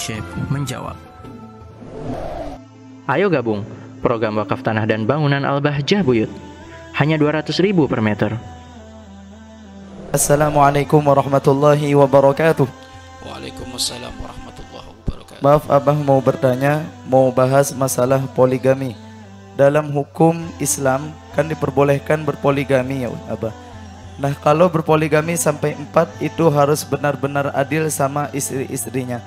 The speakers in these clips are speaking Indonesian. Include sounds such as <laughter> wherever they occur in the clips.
Syekh menjawab. Ayo gabung program wakaf tanah dan bangunan Al-Bahjah Buyut. Hanya 200 ribu per meter. Assalamualaikum warahmatullahi wabarakatuh. Waalaikumsalam warahmatullahi wabarakatuh. Maaf Abah mau bertanya, mau bahas masalah poligami. Dalam hukum Islam kan diperbolehkan berpoligami ya Abah. Nah kalau berpoligami sampai empat itu harus benar-benar adil sama istri-istrinya.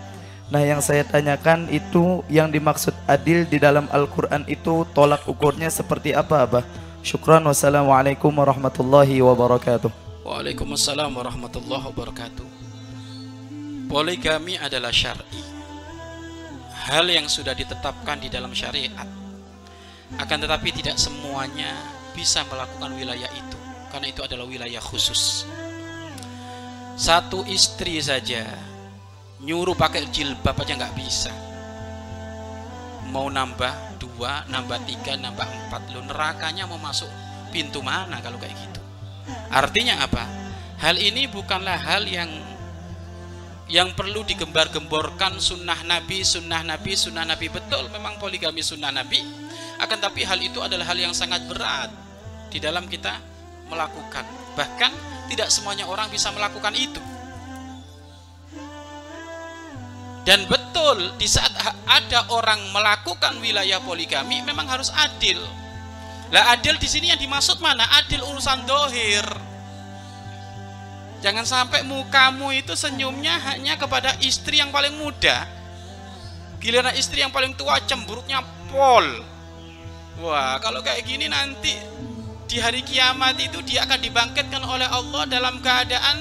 Nah yang saya tanyakan itu yang dimaksud adil di dalam Al-Quran itu tolak ukurnya seperti apa Abah? Syukran wassalamualaikum warahmatullahi wabarakatuh. Waalaikumsalam warahmatullahi wabarakatuh. Poligami adalah syar'i. Hal yang sudah ditetapkan di dalam syariat. Akan tetapi tidak semuanya bisa melakukan wilayah itu karena itu adalah wilayah khusus. Satu istri saja nyuruh pakai jilbab aja nggak bisa. Mau nambah dua nambah tiga nambah empat. Lo nerakanya mau masuk pintu mana kalau kayak gitu? Artinya apa? Hal ini bukanlah hal yang yang perlu digembar-gemborkan sunnah nabi sunnah nabi sunnah nabi. Betul memang poligami sunnah nabi. Akan tapi hal itu adalah hal yang sangat berat di dalam kita melakukan. Bahkan tidak semuanya orang bisa melakukan itu dan betul di saat ada orang melakukan wilayah poligami memang harus adil. Lah adil di sini yang dimaksud mana? Adil urusan dohir. Jangan sampai mukamu itu senyumnya hanya kepada istri yang paling muda. Giliran istri yang paling tua cemburuknya pol. Wah, kalau kayak gini nanti di hari kiamat itu dia akan dibangkitkan oleh Allah dalam keadaan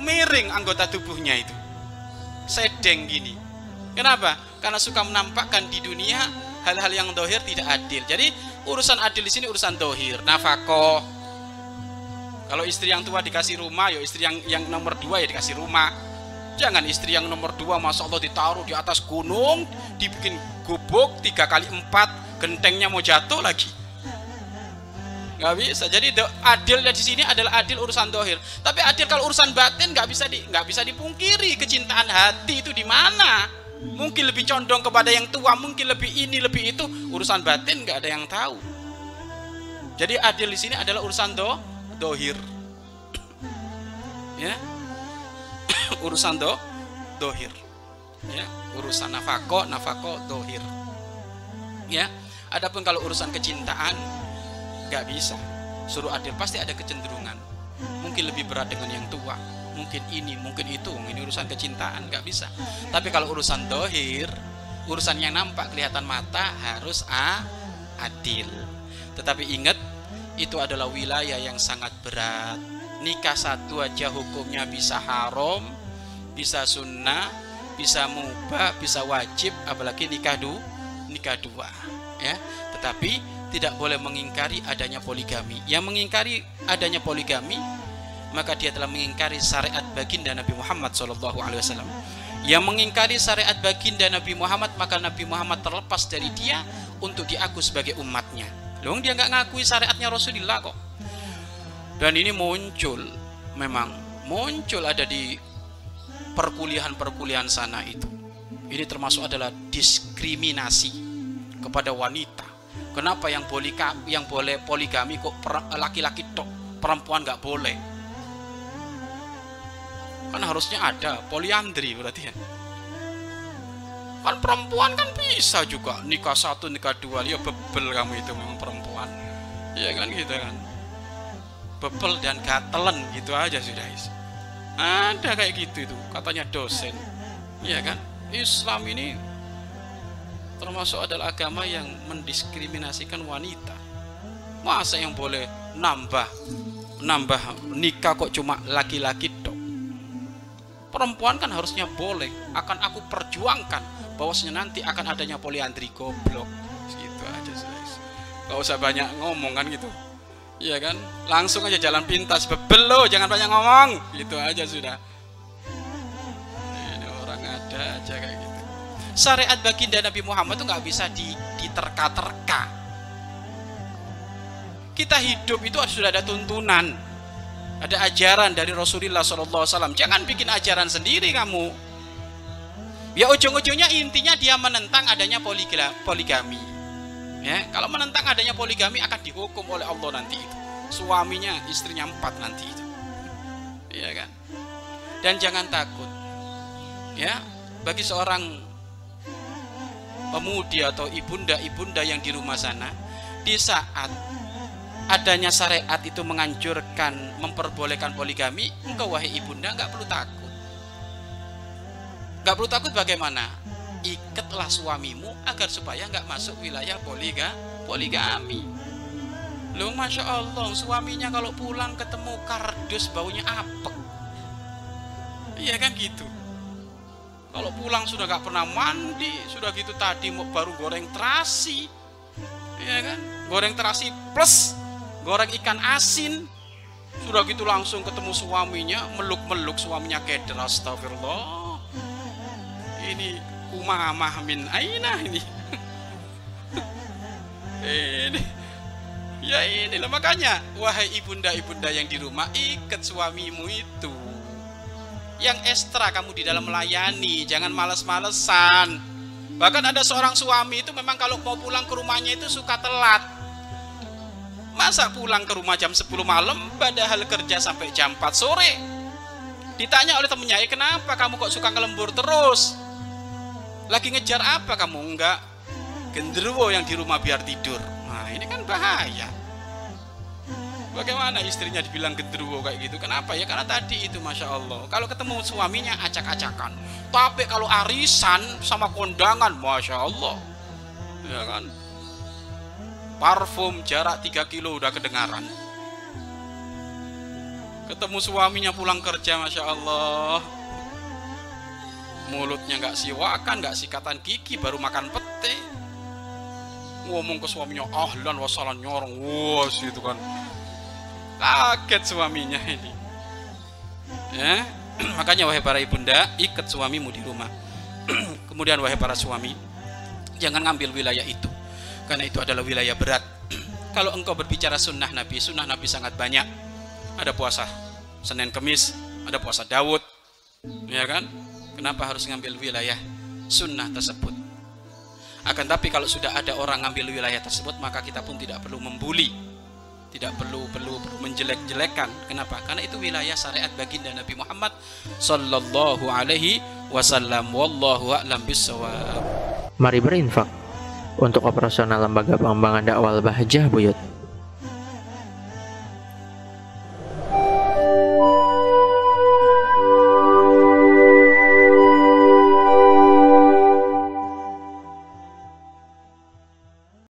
miring anggota tubuhnya itu. Sedeng gini. Kenapa? Karena suka menampakkan di dunia hal-hal yang dohir tidak adil. Jadi urusan adil di sini urusan dohir, nafako. Kalau istri yang tua dikasih rumah, ya istri yang yang nomor dua ya dikasih rumah. Jangan istri yang nomor dua, masya Allah ditaruh di atas gunung, dibikin gubuk tiga kali empat, gentengnya mau jatuh lagi. Gak bisa. Jadi do, adil di sini adalah adil urusan dohir. Tapi adil kalau urusan batin nggak bisa di nggak bisa dipungkiri. Kecintaan hati itu di mana? mungkin lebih condong kepada yang tua mungkin lebih ini lebih itu urusan batin nggak ada yang tahu jadi adil di sini adalah urusan do dohir ya <coughs> urusan do dohir ya urusan nafako nafako dohir ya adapun kalau urusan kecintaan nggak bisa. Suruh adil pasti ada kecenderungan. Mungkin lebih berat dengan yang tua. Mungkin ini mungkin itu. Ini urusan kecintaan nggak bisa. Tapi kalau urusan dohir urusan yang nampak kelihatan mata harus a adil. Tetapi ingat itu adalah wilayah yang sangat berat. Nikah satu aja hukumnya bisa haram bisa sunnah bisa mubah bisa wajib apalagi nikah du nikah dua ya. Tetapi tidak boleh mengingkari adanya poligami yang mengingkari adanya poligami maka dia telah mengingkari syariat baginda Nabi Muhammad Wasallam. Yang mengingkari syariat baginda Nabi Muhammad maka Nabi Muhammad terlepas dari dia untuk diaku sebagai umatnya. Loh dia nggak ngakui syariatnya Rasulullah kok. Dan ini muncul, memang muncul ada di perkuliahan-perkuliahan sana itu. Ini termasuk adalah diskriminasi kepada wanita. Kenapa yang boleh yang boleh poligami kok laki-laki tok, perempuan nggak boleh? kan harusnya ada poliandri berarti ya. Kan perempuan kan bisa juga nikah satu nikah dua ya bebel kamu itu memang perempuan. Ya kan gitu kan? Bebel dan gatelen gitu aja sudah is ada kayak gitu itu katanya dosen. Ya kan? Islam ini termasuk adalah agama yang mendiskriminasikan wanita. Masa yang boleh nambah nambah nikah kok cuma laki-laki perempuan kan harusnya boleh akan aku perjuangkan bahwasanya nanti akan adanya poliandri goblok. Gitu aja guys. Gak usah banyak ngomong kan gitu. Iya kan? Langsung aja jalan pintas bebel jangan banyak ngomong. Gitu aja sudah. Ini orang ada aja kayak syariat baginda Nabi Muhammad itu nggak bisa diterka-terka kita hidup itu sudah ada tuntunan ada ajaran dari Rasulullah SAW jangan bikin ajaran sendiri kamu Ya ujung-ujungnya intinya dia menentang adanya poligami. Ya, kalau menentang adanya poligami akan dihukum oleh Allah nanti itu. Suaminya, istrinya empat nanti itu. Iya kan? Dan jangan takut. Ya, bagi seorang pemudi atau ibunda-ibunda yang di rumah sana, di saat adanya syariat itu menganjurkan memperbolehkan poligami, engkau wahai ibunda nggak perlu takut Gak perlu takut bagaimana? Ikatlah suamimu agar supaya nggak masuk wilayah poliga, poligami. Loh Masya Allah suaminya kalau pulang ketemu kardus baunya apek. Iya kan gitu. Kalau pulang sudah gak pernah mandi, sudah gitu tadi mau baru goreng terasi. Iya kan? Goreng terasi plus goreng ikan asin. Sudah gitu langsung ketemu suaminya, meluk-meluk suaminya keder astagfirullah ini umamah min aina ini <laughs> ini ya inilah makanya wahai ibunda-ibunda yang di rumah ikat suamimu itu yang ekstra kamu di dalam melayani jangan males-malesan bahkan ada seorang suami itu memang kalau mau pulang ke rumahnya itu suka telat masa pulang ke rumah jam 10 malam padahal kerja sampai jam 4 sore ditanya oleh temennya eh kenapa kamu kok suka ngelembur terus lagi ngejar apa kamu? Enggak genderuwo yang di rumah biar tidur. Nah ini kan bahaya. Bagaimana istrinya dibilang genderuwo kayak gitu? Kenapa ya? Karena tadi itu Masya Allah. Kalau ketemu suaminya acak-acakan. Tapi kalau arisan sama kondangan, Masya Allah. Ya kan? Parfum jarak 3 kilo udah kedengaran. Ketemu suaminya pulang kerja, Masya Allah mulutnya nggak siwakan nggak sikatan gigi baru makan pete ngomong ke suaminya ahlan wasalan nyorong wah itu kan kaget suaminya ini. Ya <clears throat> makanya wahai para ibunda ikat suamimu di rumah. <clears throat> Kemudian wahai para suami jangan ngambil wilayah itu karena itu adalah wilayah berat. <clears throat> Kalau engkau berbicara sunnah Nabi sunnah Nabi sangat banyak. Ada puasa Senin Kemis ada puasa Daud ya kan? Kenapa harus ngambil wilayah sunnah tersebut? Akan tapi kalau sudah ada orang ngambil wilayah tersebut maka kita pun tidak perlu membuli, tidak perlu perlu, perlu menjelek-jelekan. Kenapa? Karena itu wilayah syariat baginda Nabi Muhammad sallallahu alaihi wasallam. Wallahu a'lam bissawab. Mari berinfak untuk operasional lembaga pengembangan dakwah Bahjah Buyut.